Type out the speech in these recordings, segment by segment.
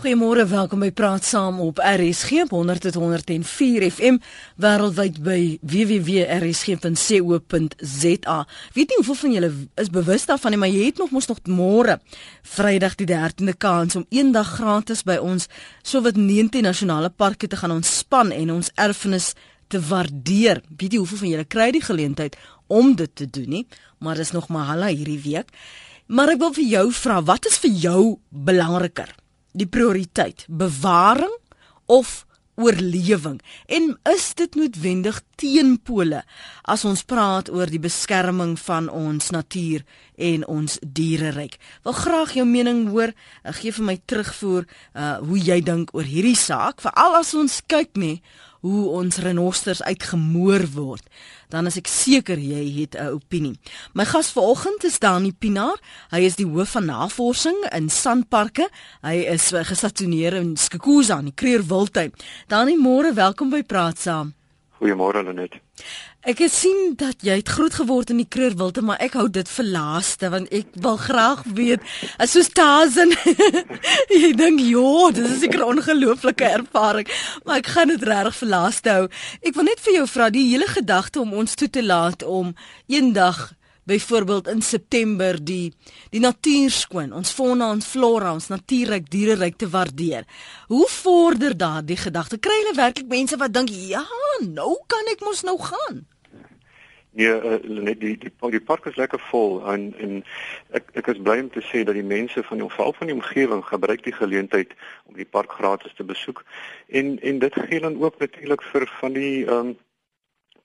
Goeiemôre, welkom by Praat Saam op RSG 100.104 FM wêreldwyd by www.rsg.co.za. Weet nie hoeveel van julle is bewus daarvan nie, maar jy het nog mos nog môre Vrydag die 13de kans om eendag gratis by ons sowat 19 nasionale parke te gaan ontspan en ons erfenis te waardeer. Weet jy hoeveel van julle kry die geleentheid om dit te doen nie, maar dis nog maar hulle hierdie week. Maar ek wil vir jou vra, wat is vir jou belangriker? Die prioriteit bewaring of oorlewing en is dit noodwendig teenpole as ons praat oor die beskerming van ons natuur en ons diereryk. Wil graag jou mening hoor. Gee vir my terugvoer uh hoe jy dink oor hierdie saak, veral as ons kyk nê hoe ons renosters uitgemoor word, dan is ek seker jy het 'n opinie. My gas vanoggend is Dani Pinaar. Hy is die hoof van navorsing in sandparke. Hy is gestasioneer in Skukuza in die Kruger Wildtuin. Dani, môre, welkom by Praat Saam. Goeiemôre Lenet. Ek het sien dat jy het groot geword in die Kreurwilte, maar ek hou dit vir laaste want ek wil graag weet, as soos Tazen. jy dink, "Jo, dit is 'n ongelooflike ervaring," maar ek gaan dit regtig vir laaste hou. Ek wil net vir jou vra die hele gedagte om ons toe te laat om eendag byvoorbeeld in September die die natuur skoon, ons fauna en flora, ons natuurryk diereryk te waardeer. Hoe vorder daardie gedagte? Kry hulle werklik mense wat dink, "Ja, nou kan ek mos nou gaan." Nee, uh, net die die die park is lekker vol en en ek ek is bly om te sê dat die mense van die omval van die omgewing gebruik die geleentheid om die park gratis te besoek. En en dit gee dan ook natuurlik vir van die ehm um,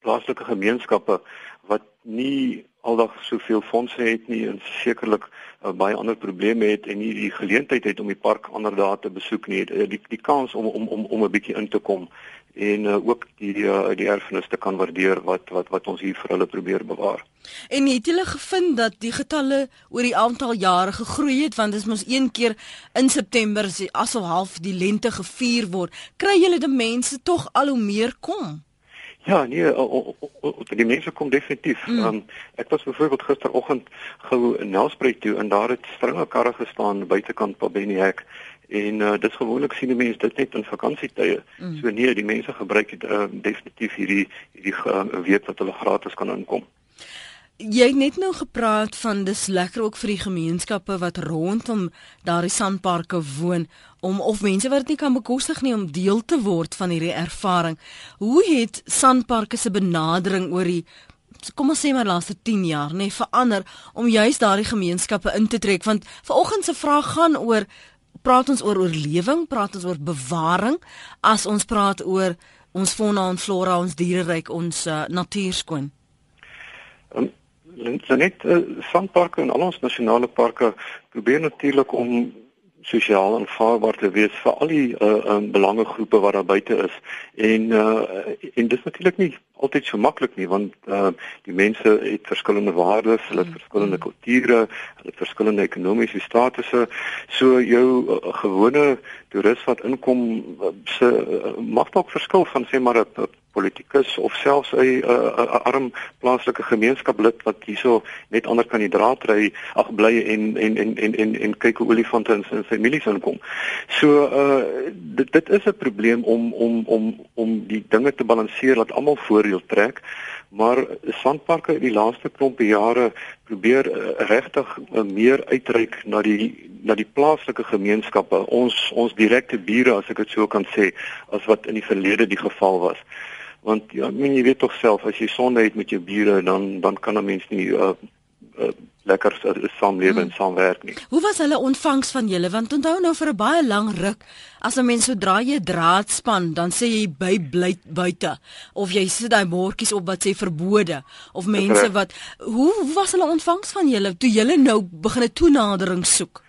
plaaslike gemeenskappe wat nie aldag soveel fondse het nie en sekerlik uh, baie ander probleme het en nie die geleentheid het om die park ander dae te besoek nie, die die, die kans om om om om 'n bietjie in te kom en uh, ook die uh, die erfenis te kan waardeer wat wat wat ons hier vir hulle probeer bewaar. En het julle gevind dat die getalle oor die aantal jare gegroei het want dit is mos een keer in September asof half die lente gevier word. Kry julle die mense tog al hoe meer kom? Ja, nee, die mense kom definitief. Mm. Um, ek was byvoorbeeld gisteroggend gou in Nelspruit toe en daar het stringe karre gestaan buitekant by Beniek en uh, dit gewoonlik sien die mense dit net in vakansietye. Mm. So nee, die mense gebruik dit uh, definitief hierdie hierdie uh, week wat hulle gratis kan inkom. Jy het net nou gepraat van dis lekker ook vir die gemeenskappe wat rondom daardie sandparke woon om of mense wat dit nie kan bekostig nie om deel te word van hierdie ervaring. Hoe het sandparke se benadering oor die kom ons sê maar laaste 10 jaar nê nee, verander om juist daardie gemeenskappe in te trek want vanoggend se vraag gaan oor praat ons oor oorlewing, praat ons oor bewaring as ons praat oor ons fauna en flora, ons diereryk, ons uh, natuur skoon. Um, net uh, sandparke en al ons nasionale parke probeer natuurlik om sosiaal aanvaarbaar te wees vir al die uh, um, belangegroepe wat daar buite is. En uh, en dit is natuurlik nie altyd so maklik nie want uh, die mense het verskillende waardes, hulle het mm, verskillende mm. kulture, hulle het verskillende ekonomiese statusse. So jou uh, gewone toerist wat inkom se uh, mag dalk verskil van sê maar 'n politikus of selfs 'n uh, uh, arm plaaslike gemeenskaplid wat hierso net ander kan die draad ry ag bly en en en en en, en kyk hoe olifante in sy families inkom. So uh dit dit is 'n probleem om om om om die dinge te balanseer dat almal voordeel trek. Maar sandparke in die laaste klompe jare probeer uh, regtig uh, meer uitreik na die na die plaaslike gemeenskappe, ons ons direkte bure as ek dit so kan sê, as wat in die verlede die geval was want ja, men jy weet tog self as jy sonde het met jou bure dan dan kan 'n mens nie uh, uh, lekker uh, saamlewe hmm. en saamwerk nie. Hoe was hulle ontvangs van julle? Want onthou nou vir 'n baie lang ruk as 'n mens sodra jy draad span, dan sê jy by bly buite of jy sit daai bordjies op wat sê verbode of mense wat hoe, hoe was hulle ontvangs van julle toe julle nou begin 'n toenadering soek?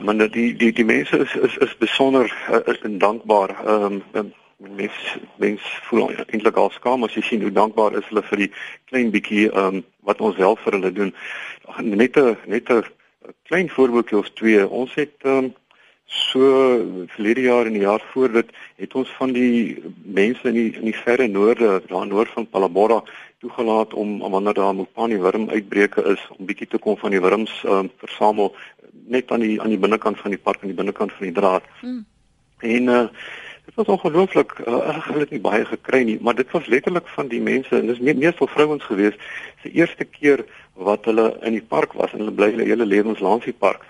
Maar die die die mense is is is besonder is dankbaar. Ehm um, mens mens voel eintlik al skaam as jy sien hoe dankbaar is hulle vir die klein bietjie ehm um, wat ons wel vir hulle doen. Net 'n net 'n klein voorbeeldjie of twee. Ons het ehm um, So verlede jaar en die jaar voor dit het ons van die mense in die in die verre noorde, daar noord van Palabora toegelaat om wanneer daar Mopani wurm uitbreke is om bietjie te kom van die wurms um, versamel net aan die aan die binnekant van die park aan die binnekant van die draad. Mm. En uh dit was ongelooflik uh, hulle het nie baie gekry nie, maar dit was letterlik van die mense en dis meestal vrouens gewees se eerste keer wat hulle in die park was en hulle bly hulle hele lewens langs die park.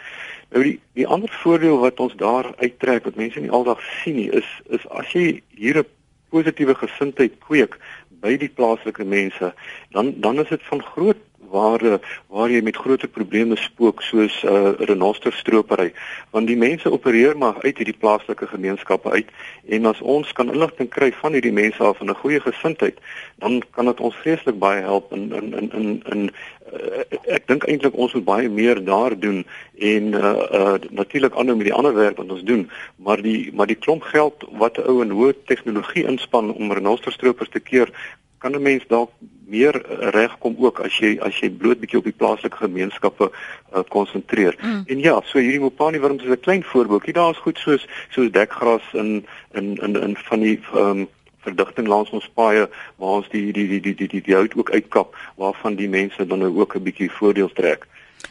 Nou die die ander voordeel wat ons daar uittrek wat mense nie aldag sien nie is is as jy hier 'n positiewe gesindheid kweek by die plaaslike mense, dan dan is dit van groot waar waar jy met groot probleme spook soos 'n uh, renosterstropery want die mense opereer maar uit hierdie plaaslike gemeenskappe uit en as ons kan inligting kry van hierdie mense af en 'n goeie gesindheid dan kan dit ons vreeslik baie help in in in in in uh, ek dink eintlik ons moet baie meer daar doen en uh, uh natuurlik aanhou met die ander werk wat ons doen. Maar die maar die klomp geld wat 'n ou en hoë tegnologie inspann om renosterstropers te keer kan 'n mens dalk meer regkom ook as jy as jy bloot bietjie op die plaaslike gemeenskappe uh, konsentreer. Uh, mm. En ja, so hierdie Mopani wurms is 'n klein voorbeeldjie. Daar is goed soos soos dekgras in in in in van die ehm um, verdigting langs ons paaie waar ons die die die die die die, die hout ook uitkap waarvan die mense dan nou ook 'n bietjie voordeel trek.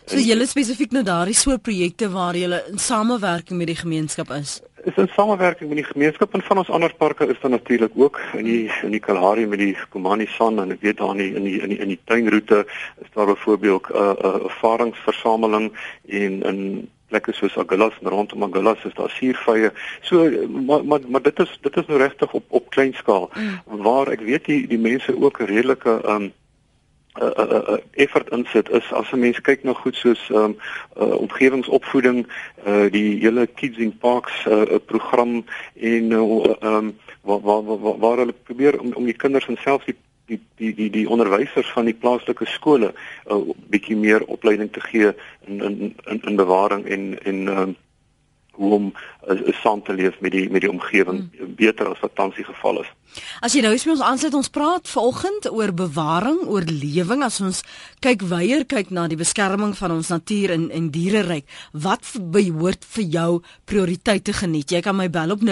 So julle spesifiek nou daardie soort projekte waar julle in samewerking met die gemeenskap is is in samewerking met die gemeenskap en van ons ander parke is daar natuurlik ook in die in die Kalahari met die Komani San en ek weet daar in die in die in die, in die tuinroete is daar byvoorbeeld 'n uh, 'n uh, ervaringsversameling en in plekke soos Agulhas en rondom Agulhas is daar suurvye. So maar maar maar dit is dit is nou regtig op op klein skaal mm. waar ek weet die die mense ook 'n redelike um, uh, uh, uh, effort insit is as 'n mens kyk na goed soos ehm um, uh, omgewingsopvoeding, uh, die hele Kids in Parks uh, program en ehm uh, um, waar, waar waar waar hulle probeer om om die kinders en selfs die die die die die onderwysers van die plaaslike skole 'n uh, bietjie meer opleiding te gee in in in, in bewaring en en ehm um, hoe om uh, saam te leef met die met die omgewing hmm. beter as wat tans die geval is. As jy nou eens met ons aansluit, ons praat vanoggend oor bewaring, oorlewing as ons kyk weier kyk na die beskerming van ons natuur en en diereryk. Wat behoort vir jou prioriteite geniet? Jy kan my bel op 0891104553.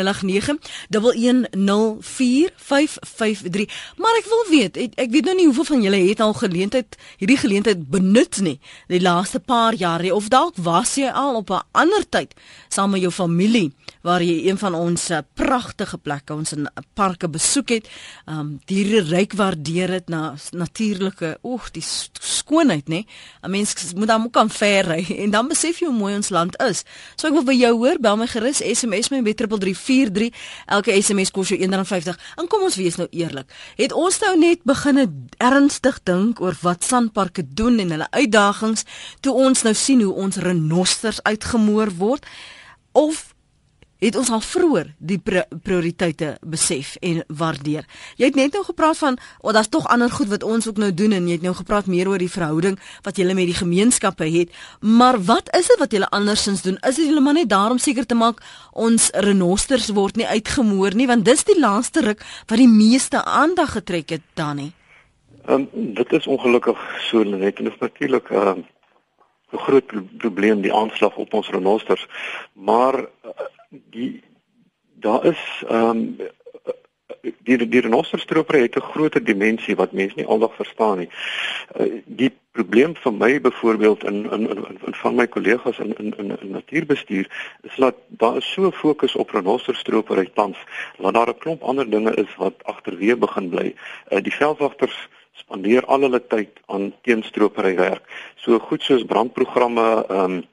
Maar ek wil weet, ek, ek weet nou nie hoeveel van julle het al geleentheid hierdie geleentheid benut nie die laaste paar jare of dalk was jy al op 'n ander tyd saam met jou familie waar jy een van ons uh, pragtige plekke, ons in parke besoek het. Um diere ryk waardeer dit na natuurlike, oeg, die skoonheid, nê? 'n Mens moet dan ook aan ver ry en dan besef jy hoe mooi ons land is. So ek wil by jou hoor, bel my gerus SMS my met 3343. Elke SMS kos jou R1.50. En kom ons wees nou eerlik. Het ons nou net begine ernstig dink oor wat sanparke doen en hulle uitdagings toe ons nou sien hoe ons renosters uitgemoor word? Of het ons al vroeër die prioriteite besef en waardeer. Jy het net nou gepraat van, oh, daar's tog ander goed wat ons ook nou doen en jy het nou gepraat meer oor die verhouding wat julle met die gemeenskappe het. Maar wat is dit wat julle andersins doen? Is dit julle maar net daarom seker te maak ons renosters word nie uitgemoor nie, want dis die laaste ruk wat die meeste aandag getrek het dan nie. Um, dit is ongelukkig so net en dit is natuurlik ehm uh, 'n groot probleem die aanslag op ons renosters. Maar uh, die daar is ehm um, die die renosterstroper het 'n groter dimensie wat mense nie aldag verstaan nie. Uh, die probleem vir my byvoorbeeld in in in, in van my kollegas in in in, in natuurbestuur is dat daar is so fokus op renosterstroper uit tans, dat daar 'n klomp ander dinge is wat agterweë begin bly. Uh, die veldwagters spandeer al hulle tyd aan teenstropery werk. So goed soos brandprogramme ehm um,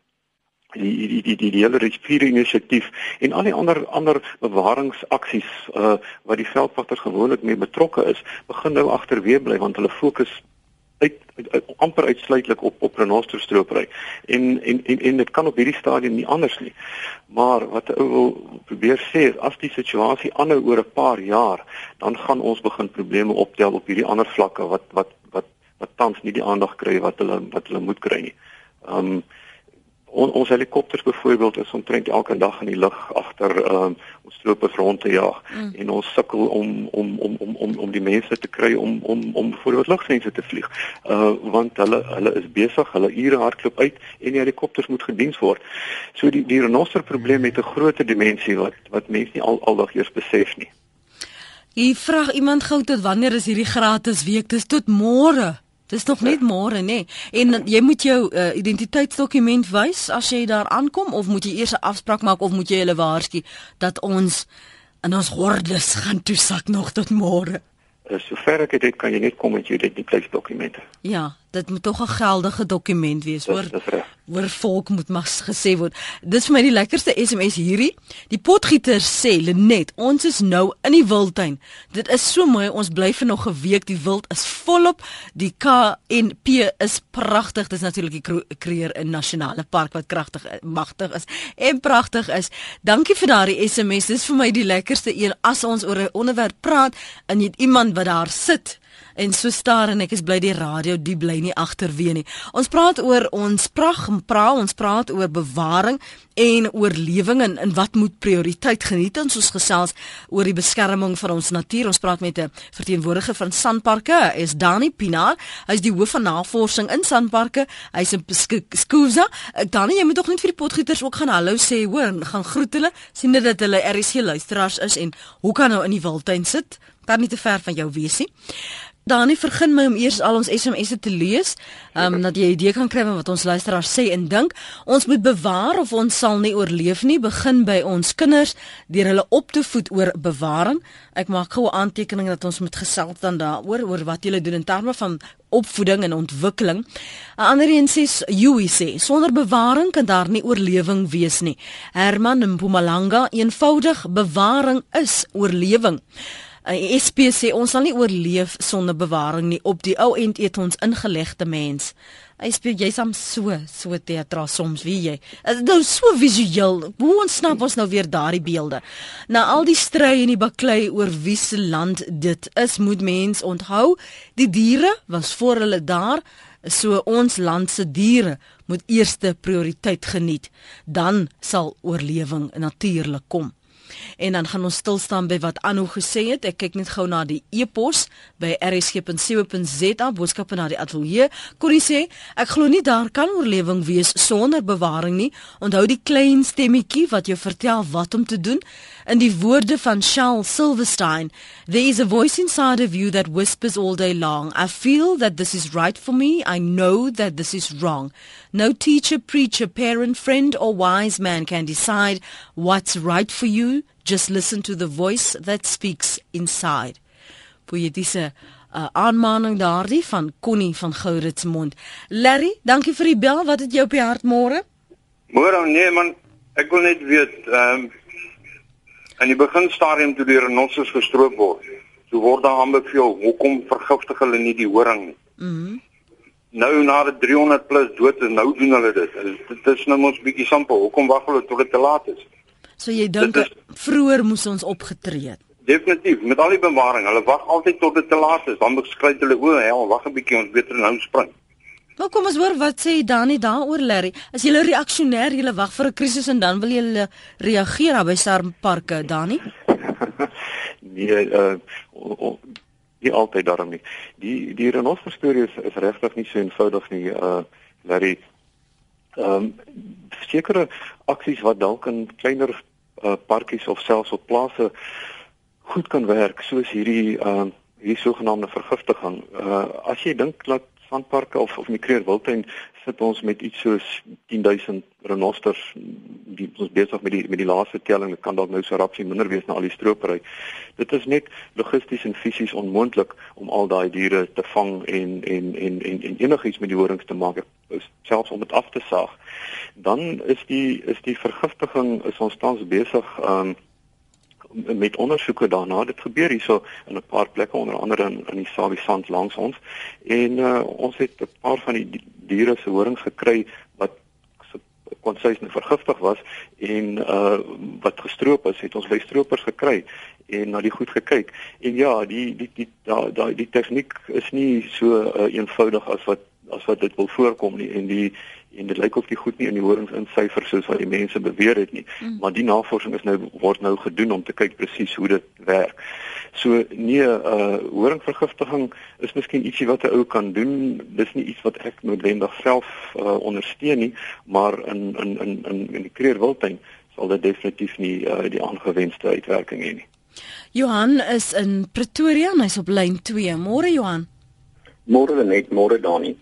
die die die die die hele rivier inisiatief en al die ander ander bewaringsaksies uh wat die veldwagters gewoonlik mee betrokke is, begin nou agterweë bly want hulle fokus uit, uit, uit amper uitsluitlik op op renosterstropery. En en en en dit kan op hierdie stadium nie anders nie. Maar wat ek wil probeer sê is as die situasie aanhou oor 'n paar jaar, dan gaan ons begin probleme optel op hierdie ander vlakke wat wat wat wat tans nie die aandag kry wat hulle wat hulle moet kry nie. Um On, ons helikopters byvoorbeeld is omtrent elke dag in die lug agter um, ons stroopers rond te jaag mm. en ons sukkel om om om om om om die mense te kry om om om voorbeeld lugsense te vlieg. Uh want hulle hulle is besig, hulle ure hardloop uit en die helikopters moet gediens word. So die die renoster probleem het 'n groter dimensie wat wat mense nie al aldag eers besef nie. Jy vra iemand gou tot wanneer is hierdie gratis week? Dis tot môre. Dis nog net môre nê. En jy moet jou uh, identiteitsdokument wys as jy daar aankom of moet jy eers 'n afspraak maak of moet jy hulle waarsku dat ons in ons hordes gaan toesak nog tot môre? Uh, sover ek dit kan jy net kom met jou identiteitsdokumente. Ja, dit moet tog 'n geldige dokument wees hoor. Hoor volk moet mas gesê word. Dis vir my die lekkerste SMS hierdie. Die potgieter sê Lenet, ons is nou in die wildtuin. Dit is so mooi. Ons bly vir nog 'n week. Die wild is volop. Die KNP is pragtig. Dis natuurlik die Kruger in Nasionale Park wat kragtig magtig is en pragtig is. Dankie vir daardie SMS. Dis vir my die lekkerste een as ons oor 'n onderwerp praat en jy het iemand wat daar sit en so staar en ek is bly die radio die bly nie agterweë nie. Ons praat oor ons prag en pra, ons praat oor bewaring en oorlewing en, en wat moet prioriteit geniet ons ons gesels oor die beskerming van ons natuur. Ons praat met 'n verteenwoordiger van Sanparke, is Dani Pinaar. Hy's die hoof van navorsing in Sanparke. Hy's in Skuza. Dani, jy moet tog net vir die potgieters ook gaan hallo sê, hoor, gaan groet hulle. sien dit dat hulle RSG luisteraars is en hoe kan nou in die wildtuin sit? Kan nie te ver van jou wees nie. Dani, vergun my om eers al ons SMS'e te lees, um, dat jy 'n idee kan kry van wat ons luisteraars sê en dink. Ons moet bewaar of ons sal nie oorleef nie. Begin by ons kinders deur hulle op te voed oor bewaring. Ek maak gou 'n aantekening dat ons moet gesels dan daaroor oor wat jy doen in terme van opvoeding en ontwikkeling. 'n Ander een sê, "Yui sê, sonder bewaring kan daar nie oorlewing wees nie." Herman Mpumalanga, eenvoudig bewaring is oorlewing. Uh, SP sê ons sal nie oorleef sonder bewaring nie. Op die ou end eet ons ingelegde mens. SP jy's am so so teatraal soms wie jy. Dit is nou so visueel. Hoe ontsnap ons nou weer daardie beelde? Na al die stry en die baklei oor wie se land dit is, moet mens onthou, die diere was voor hulle daar, so ons land se diere moet eerste prioriteit geniet. Dan sal oorlewing natuurlik kom en dan gaan ons stil staan by wat Anno gesê het. Ek kyk net gou na die e-pos by rsg.co.za boodskappe na die ateljee. Corrie sê, ek glo nie daar kan oorlewing wees sonder bewaring nie. Onthou die klein stemmetjie wat jou vertel wat om te doen. In die woorde van Charles Silverstein, there is a voice inside of you that whispers all day long, I feel that this is right for me, I know that this is wrong. No teacher, preacher, parent, friend or wise man can decide what's right for you. Just listen to the voice that speaks inside. Poetiese uh, aanmaning daardie van Connie van Gouritsmond. Larry, dankie vir die bel. Wat het jy op die hart môre? Môre nee man, ek wil net weet ehm um, in die beginstadium toe die renosters gestroop word, toe word daar aanbeveel hoekom vergiftig hulle nie die horing nie. Mhm. Mm nou na die 300 plus dood is, nou doen hulle dit. Dit is nou mos bietjie simpel. Hoekom wag hulle tot dit te laat is? So jy dink vroeër moes ons opgetree het. Definitief, met al die bewaring. Hulle wag altyd tot dit te laat is. Dan beskryf hulle o, hel, wag 'n bietjie, ons beter nou spring. Nou kom ons hoor wat sê Dani daaroor Larry. As 'n reaksionêr, jy wag vir 'n krisis en dan wil jy reageer by Sarmparke, Dani? nee, uh nie altyd daarom nie. Die die renoster storie is, is regtig nie so eenvoudig nie. Uh Larry ehm um, sekere aksies wat dalk in kleiner uh, parkies of selfs op plase goed kan werk soos hierdie ehm uh, hierdie sogenaamde vergiftiging. Uh as jy dink dat sandparke of of in die Kruger Wildtuin sit ons met iets soos 10000 renosters die ons besig met die met die laaste telling kan dalk nou so rapsie minder wees na al die stropery. Dit is net logisties en fisies onmoontlik om al daai diere te vang en en en en, en enigiets met die horings te maak selfs om dit af te saag. Dan is die is die vergiftiging is ons tans besig um met ondersoeke daarna. Dit gebeur hierso in 'n paar plekke onder andere in in die Sabi Sand langs ons. En uh, ons het 'n paar van die diere se horings gekry wat kon sê hulle vergiftig was en uh wat gestroop is het ons by stroopers gekry en na die goed gekyk. En ja die die die daai die, die tegniek is nie so uh, eenvoudig as wat as wat dit wil voorkom nie en die en dit lyk of die goed nie in die horings insyfer soos wat die mense beweer het nie mm. maar die navorsing is nou word nou gedoen om te kyk presies hoe dit werk. So nee, uh horingvergiftiging is miskien ietsie wat 'n ou kan doen. Dis nie iets wat ek noodwendig self uh ondersteun nie, maar in in in in in die kreerwiltuin sal dit definitief nie uh, die aangewenste uitwerking hê nie. Johan is in Pretoria, hy's op lyn 2. Môre Johan. Môre net, môre Dani.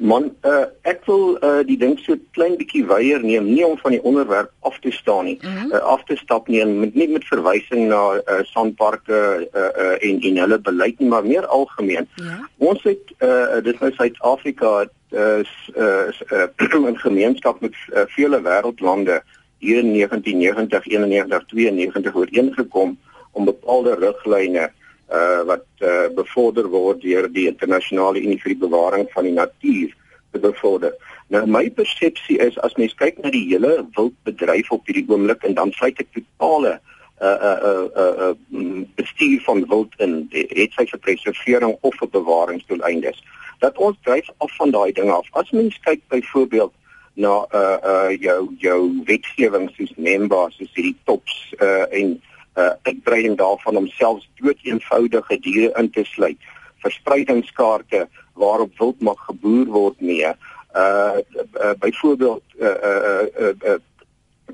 Man, uh, ek wil uh, die ding so klein bietjie weier neem, nie om van die onderwerp af te staan nie, mm -hmm. uh, af te stap nie, met nie met verwysing na uh, sandparke uh, uh, en en hulle beleid nie, maar meer algemeen. Ja. Ons het uh, dit nou Suid-Afrika is uh, uh, 'n gemeenskap met uh, vele wêreldlande hier in 1990, 91, 92 ooreengekom om bepaalde riglyne uh wat uh, bevorder word deur die internasionale unie vir die bewaring van die natuur te bevorder. Nou my persepsie is as mens kyk na die hele wildbedryf op hierdie oomblik en dan sluit ek totale uh uh uh uh, bestuur van wild in het sy vir preservering of vir bewaringsdoeleindes. Dat ons dryf af van daai dinge af. As mens kyk byvoorbeeld na uh uh jou jou wetgewing soos NEMBA soos hierdie tops uh en uh, uitbreiding daarvan om selfs dood eenvoudige diere in te sluit. Verspreidingskaarte waarop wild mag geboer word mee. Uh, uh byvoorbeeld uh, uh, uh, uh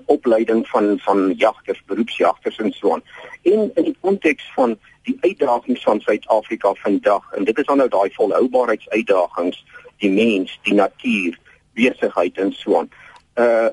opleiding van van jagters beroepsjagters en so aan. En in die konteks van die uitdagings van Suid-Afrika vandag en dit is dan nou daai volhoubaarheidsuitdagings die mens die natuur besigheid en so aan. Uh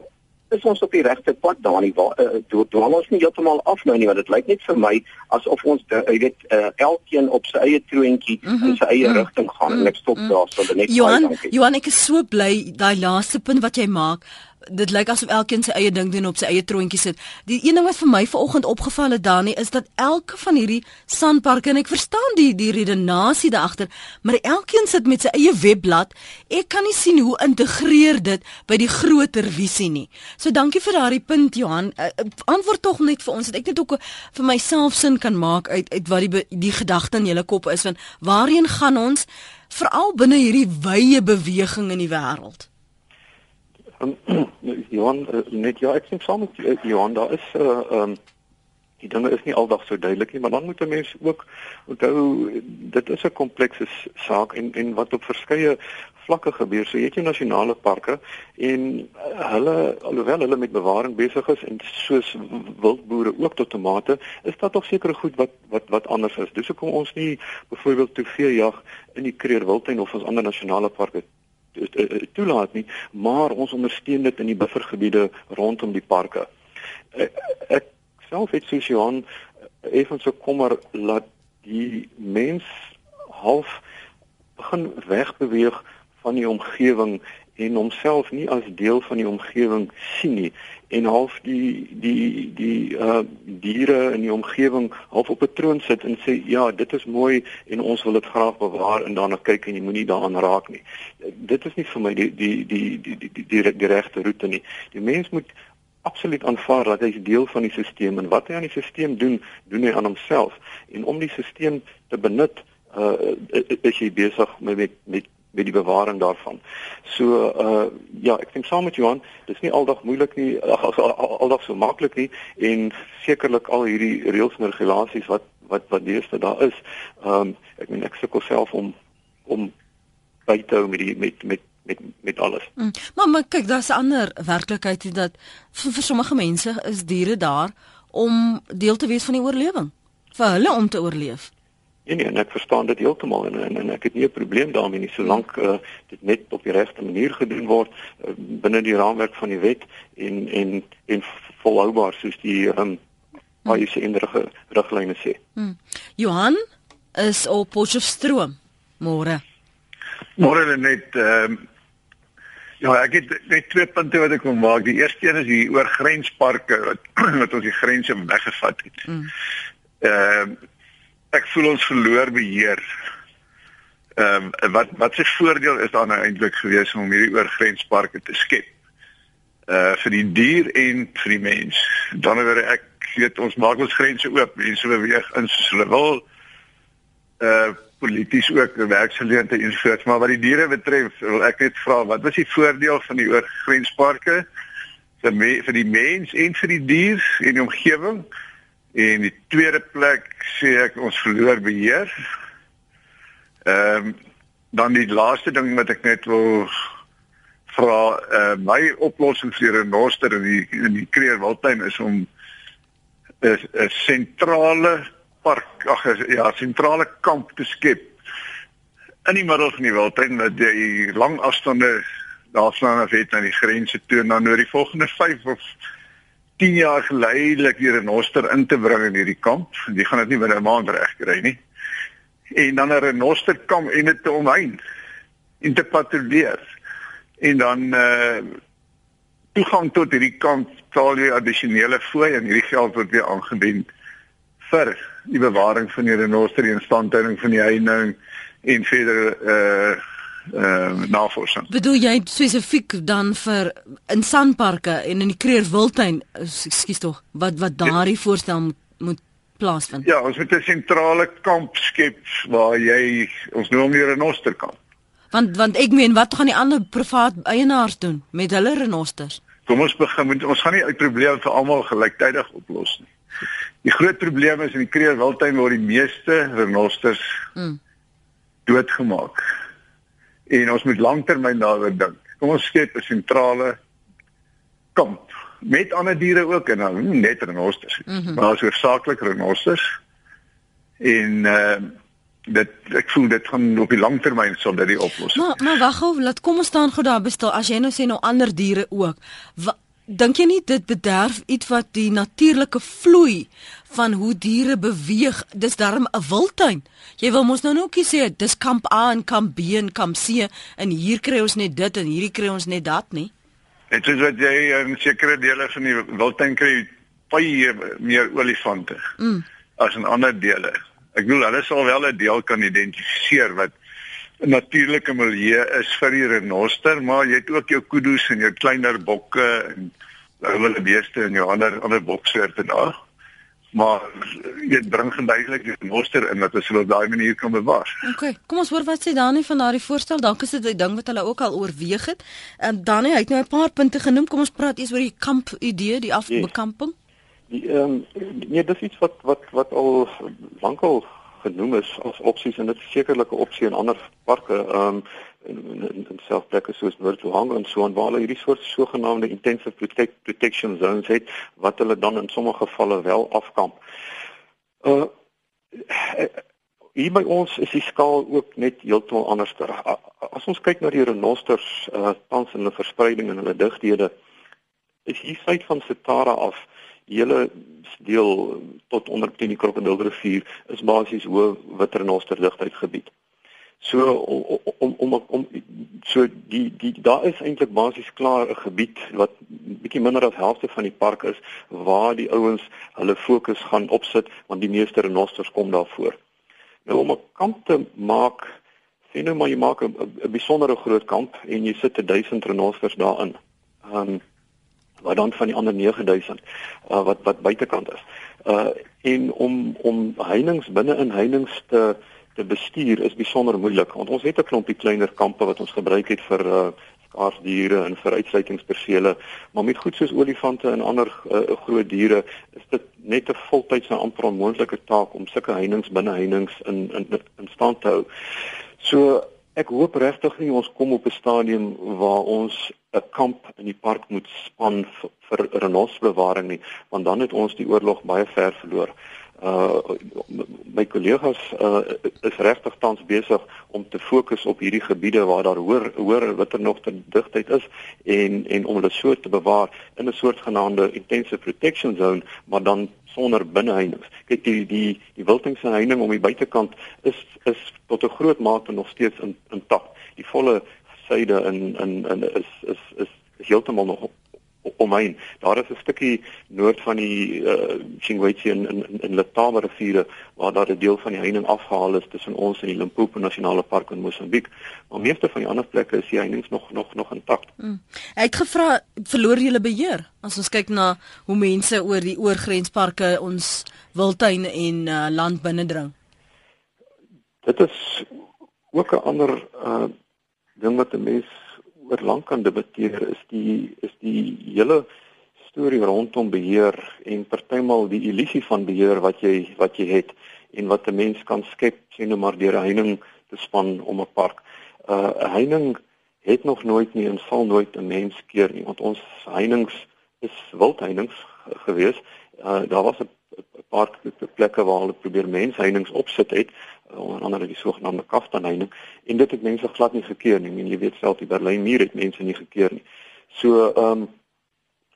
is ons op die regte pad Dani waar uh, dwaal ons nie heeltemal af nou nie want dit lyk net vir my asof ons jy weet uh, elkeen op sy eie troontjie mm -hmm. in sy eie mm -hmm. rigting gaan mm -hmm. en ek stop mm -hmm. daar so net Johan Johan ek is so bly daai laaste punt wat jy maak dit lyk asof elkeen sy eie ding doen op sy eie troontjie sit. Die een ding wat vir my vanoggend opgeval het Dani is dat elke van hierdie sandparke en ek verstaan die die redenasie daar agter, maar elkeen sit met sy eie webblad. Ek kan nie sien hoe integreer dit by die groter visie nie. So dankie vir daardie punt Johan. Uh, antwoord tog net vir ons dat ek net ook vir myself sin kan maak uit uit wat die die gedagte in julle kop is van waarheen gaan ons veral binne hierdie wye beweging in die wêreld? Um, Johan uh, net ja, ek sien saam met uh, Johan, daar is 'n uh, eh, um, die dinge is nie aldag so duidelik nie, maar dan moet 'n mens ook onthou dit is 'n komplekse saak en en wat op verskeie vlakke gebeur. So jy het jou nasionale parke en hulle alhoewel hulle met bewaring besig is en soos wildboere ook tot tomate, is daar tog sekere goed wat wat wat anders is. Dis hoekom ons nie byvoorbeeld te veel jag in die Kruger Wildtuin of ons ander nasionale parke Eh, eh, toelaat nie, maar ons ondersteun dit in die buffergebiede rondom die parke. Eh, ek self het soos Johan effens so kommer laat die mens half begin wegbeweeg van die omgewing en homself nie as deel van die omgewing sien nie en half die die die uh diere in die omgewing half op 'n troon sit en sê ja dit is mooi en ons wil dit graag bewaar en daarna kyk en jy moenie daaraan raak nie. Dit is nie vir my die die die die die die, die, die regte roete nie. Die mens moet absoluut aanvaar dat hy deel van die stelsel en wat hy aan die stelsel doen doen hy aan homself. En om die stelsel te benut uh is jy besig met met met met die bewaring daarvan. So uh ja, ek dink saam met Johan, dis nie aldag moeilik nie, ag aldag so maklik nie en sekerlik al hierdie reëls en regulasies wat wat wat deesdae daar is. Um ek meen ek sukkel self om om by te hou met die met met met met alles. Mm. Maar maar kyk, daar's 'n ander werklikheid hier dat vir, vir sommige mense is diere daar om deel te wees van die oorlewing. vir hulle om te oorleef. Nee nee, ek verstaan dit heeltemal en, en en ek het nie 'n probleem daarmee nie solank uh, dit net op die regte manier gedoen word uh, binne die raamwerk van die wet en en en volhoubaar soos die ehm um, baie hmm. se enige riglyne sê. Hmm. Johan is op Potchefstroom. Môre. Môre net ehm um, Ja, ek het net twee punte wat ek wil maak. Die eerste een is die oor grensparke wat wat ons die grense weggevat het. Hmm. Ehm mm. uh, ek voel ons verloor beheer. Ehm um, wat wat se voordeel is daar nou eintlik gewees om hierdie oorgrensparke te skep? Uh vir die dier en vir die mens. Dan word ek weet ons maak ons grense oop, mense beweeg in soos hulle wil. Uh polities ook werksgeleenthede ensovoorts, maar wat die diere betref, wil ek net vra wat was die voordeel van die oorgrensparke vir me, vir die mens en vir die dier en die omgewing? En die tweede plek sê ek ons verloor beheer. Ehm um, dan die laaste ding wat ek net wil vra, uh, my oplossing vir renoster in die in die Kreer Wildtuin is om 'n sentrale park ag ja sentrale kamp te skep in die middel van die wildtuin dat jy lang afstande daarstaan af het aan die grense toe en dan oor die volgende 5 of 10 jaar geleidelik weer 'n renoster in te bring in hierdie kamp. Jy gaan dit nie binne 'n maand regkry nie. En dan 'n renoster kamp en dit te omheen en te patrolleer. En dan uh toegang tot hierdie kamp betaal jy addisionele fooi en hierdie geld word weer aangewend vir die bewaring van die renoster en instandhouding van die heining en verder uh uh navorsing. Bedoel jy spesifiek dan vir in sandparke en in die Kreer Wildtuin, ekskuus tog, wat wat daardie voorstel moet, moet plaasvind? Ja, ons moet 'n sentrale kamp skep waar jy ons noem die renoster kamp. Want want ek meen wat gaan die ander privaat eienaars doen met hulle renosters? Kom ons begin met ons gaan nie uit probleme vir almal gelyktydig oplos nie. Die groot probleem is in die Kreer Wildtuin waar die meeste renosters mm. doodgemaak. En ons moet lanktermyn daaroor dink. Kom ons skep 'n sentrale kamp met ander diere ook en dan net renosters. Mm -hmm. Maar hoofsaaklik renosters en uh dit ek voel dit gaan op die langtermyn sal dit die oplossing. Maar maar wag gou, laat kom ons staan gou daar bestel. As jy nou sê nou ander diere ook. Dink jy nie dit bederf iets wat die natuurlike vloei van hoe diere beweeg? Dis darm 'n wildtuin. Jy wil mos nou nookie sê dis kamp A en kamp B en kamp C en hier kry ons net dit en hierdie kry ons net dat nie. Dit is wat jy in sekere dele van die wildtuin kry baie meer olifante mm. as in ander dele. Ek bedoel hulle sal wel 'n deel kan identifiseer wat 'n natuurlike milieu is vir die renoster, maar jy het ook jou kudu's en jou kleiner bokke en hulle beeste en jou ander ander boksoorte daar. Maar jy bring geduidelik die renoster in dat ons hulle op daai manier kan bewaar. OK, kom ons hoor wat sê Dani van daardie voorstel. Dalk is dit 'n ding wat hulle ook al oorweeg het. Ehm um, Dani, hy het nou 'n paar punte genoem. Kom ons praat eers oor die kamp idee, die afbekamping. Yes. Die ehm um, nee, dis iets wat wat wat al lankal genoem is as opsies en dit is sekerlik 'n opsie in ander parke ehm um, in in, in selfplekke soos Noordwang en so en waar hulle hierdie soort sogenaamde intensive protect, protection zones het wat hulle dan in sommige gevalle wel afkamp. Uh hier by ons is die skaal ook net heeltemal anders. As ons kyk na die renosters uh tans in hulle verspreiding en hulle digthede is hier suid van Setara af die hele deel tot onder teen die krokodilrivier is basies hoë witternosterdigheid gebied. So om om om om so die die daar is eintlik basies klaar 'n gebied wat bietjie minder as helfte van die park is waar die ouens hulle fokus gaan opsit want die meeste renosters kom daarvoor. Nou om 'n kamp te maak, sien nou maar jy maak 'n besondere groot kamp en jy sit 1000 renosters daarin. Ehm um, wat dan van die ander 9000 uh, wat wat buitekant is. Uh en om om heininge binne in heininge te te bestuur is besonder moeilik want ons het 'n klompie kleiner kampe wat ons gebruik het vir uh skaarsdiere en vir uitsluitingspersele, maar met goed soos olifante en ander uh, groot diere is dit net 'n voltydse amper onmoontlike taak om sulke heininge binne heininge in, in in stand te hou. So Ek hoop regtig nie ons kom op 'n stadium waar ons 'n kamp in die park moet span vir renosbewaring nie, want dan het ons die oorlog baie ver verloor. Uh my kollegas uh is regtig tans besig om te fokus op hierdie gebiede waar daar hoër hoër watter nog te digtheid is en en om hulle so te bewaar in 'n soort genaamde intensive protection zone, maar dan sonder binneheininge. Kyk die die die wildingse heining om die buitekant is is tot 'n groot mate nog steeds in intact. Die volle syde in in in is is is, is heeltemal nog omheen. Daar is 'n stukkie noord van die uh, Chingwetsi in in in Letaba riviere waar daar 'n deel van die heining afgehaal is tussen ons en die Limpopo Nasionale Park in Mosambiek. Maar meeste van die ander plekke is die heining nog nog nog intact. Mm. Ek het gevra verloor julle beheer as ons kyk na hoe mense oor die oorgrensparke ons wildtuine en uh, land binnendring. dit is ook 'n ander uh ding wat 'n mens oor lank kan debatteer is die is die hele storie rondom beheer en partymal die illusie van beheer wat jy wat jy het en wat 'n mens kan skep sien nou maar deur heining te span om 'n park. Uh 'n heining het nog nooit nie en sal nooit 'n mens keer nie want ons heinings is wildheinings gewees. Uh daar was 'n paar plekke waar hulle probeer mensheinings opsit het uh, onder andere die sogenaamde kaftanheining en dit het mense glad nie gekeer nie. En jy weet self die Berlyn muur het mense nie gekeer nie. So ehm um,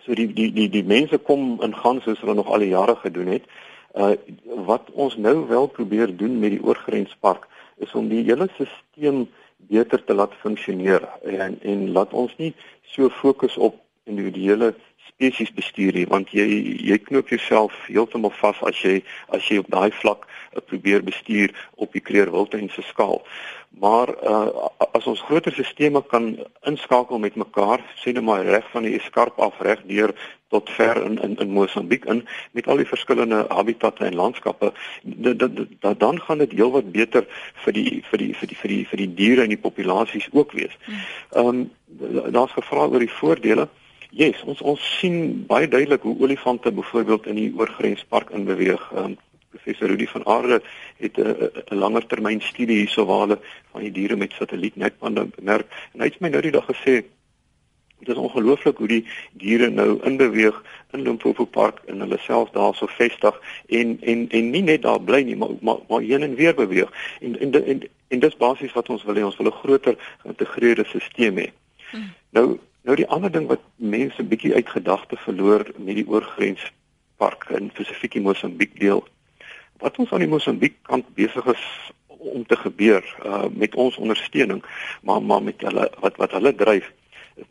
so die die die die mense kom in gaan soos hulle nog al die jare gedoen het. Uh wat ons nou wel probeer doen met die oorgrenspark is om die hele stelsel beter te laat funksioneer en en laat ons nie so fokus op individuele spesies bestuur nie want jy jy knoop jouself heeltemal vas as jy as jy op daai vlak uh, probeer bestuur op die kreerwildtuin se skaal. Maar uh, as ons groter stelsels kan inskakel met mekaar, sê net maar reg van die eskarp af reg deur tot ver in in in Mosambiek in met al die verskillende habitatte en landskappe, dan gaan dit heelwat beter vir die vir die vir die vir die vir die diere en die populasies ook wees. Hmm. Ehm um, daar's gevra oor die voordele. Yes, ons ons sien baie duidelik hoe olifante byvoorbeeld in die oorgrenspark in beweeg. Um, professor Rudy van Aarde het 'n langer termyn studie hierso waar hulle van die diere met satellietnetbande merk en hy het my nou die dag gesê dit is ongelooflik hoe die diere nou in beweeg in Limpopo Park en hulle self daarso vestig en en en nie net daar bly nie maar maar, maar heen en weer beweeg en en en, en dis basies wat ons wil hê ons wil 'n groter geïntegreerde stelsel hê. Hmm. Nou Nou die ander ding wat mense bietjie uit gedagte verloor met die oorgrenspark in spesifiek die Mosambiek deel. Wat ons aan die Mosambiek kant besig is om te gebeur uh met ons ondersteuning, maar maar met hulle wat wat hulle dryf.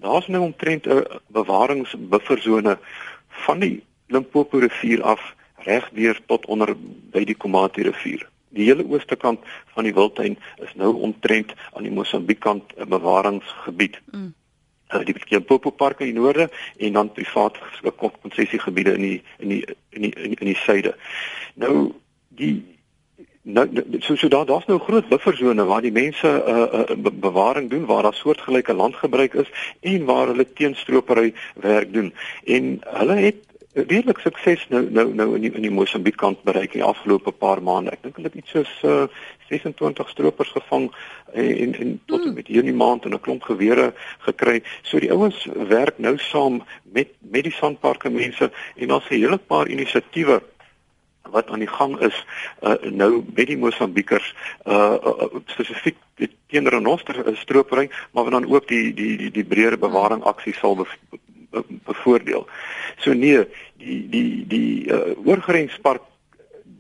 Daar's nou omtrent 'n bewaringsbufferzone van die Limpopo rivier af reg deur tot onder by die Komati rivier. Die hele ooste kant van die wildtuin is nou omtrent aan die Mosambiek kant 'n bewaringsgebied. Mm die Limpopo Park in die noorde en dan privaat konsessiegebiede in die in die in die in die, in die suide. Nou die nou so so daar daar's nou groot buffersone waar die mense 'n uh, uh, be bewaring doen waar daar soortgelyke landgebruik is en waar hulle teenstropery werk doen. En hulle het redelik sukses nou nou nou in die, in die Mosambiek kant bereik in die afgelope paar maande. Ek dink hulle het iets soos uh, 26 stroopers gevang en en tot en hmm. met hierdie maand en 'n klomp gewere gekry. So die ouens werk nou saam met met die sandparke mense en daar's 'n hele paar inisiatiewe wat aan die gang is uh, nou met die Mosambiekers uh, uh spesifiek teen renoster stropery maar dan ook die die die die breër bewaring aksie sal bevoordeel. So nee, die die die uh, oorgrenspark